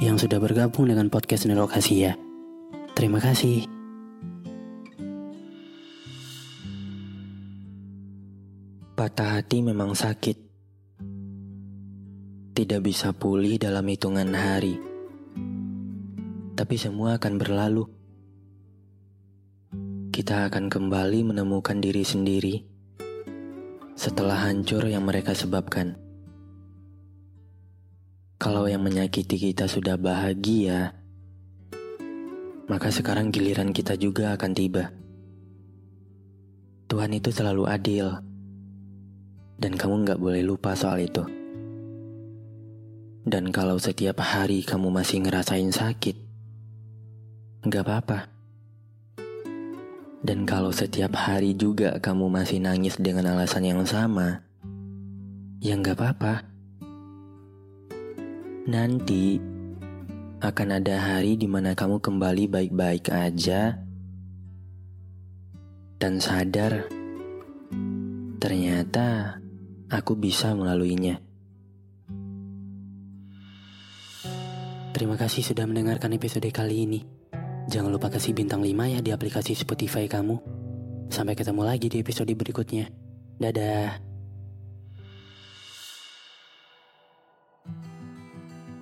yang sudah bergabung dengan podcast Nerokasi ya. Terima kasih. Patah hati memang sakit. Tidak bisa pulih dalam hitungan hari. Tapi semua akan berlalu. Kita akan kembali menemukan diri sendiri setelah hancur yang mereka sebabkan. Kalau yang menyakiti kita sudah bahagia, maka sekarang giliran kita juga akan tiba. Tuhan itu selalu adil, dan kamu nggak boleh lupa soal itu. Dan kalau setiap hari kamu masih ngerasain sakit, nggak apa-apa. Dan kalau setiap hari juga kamu masih nangis dengan alasan yang sama, ya nggak apa-apa. Nanti akan ada hari di mana kamu kembali baik-baik aja dan sadar ternyata aku bisa melaluinya. Terima kasih sudah mendengarkan episode kali ini. Jangan lupa kasih bintang 5 ya di aplikasi Spotify kamu. Sampai ketemu lagi di episode berikutnya. Dadah.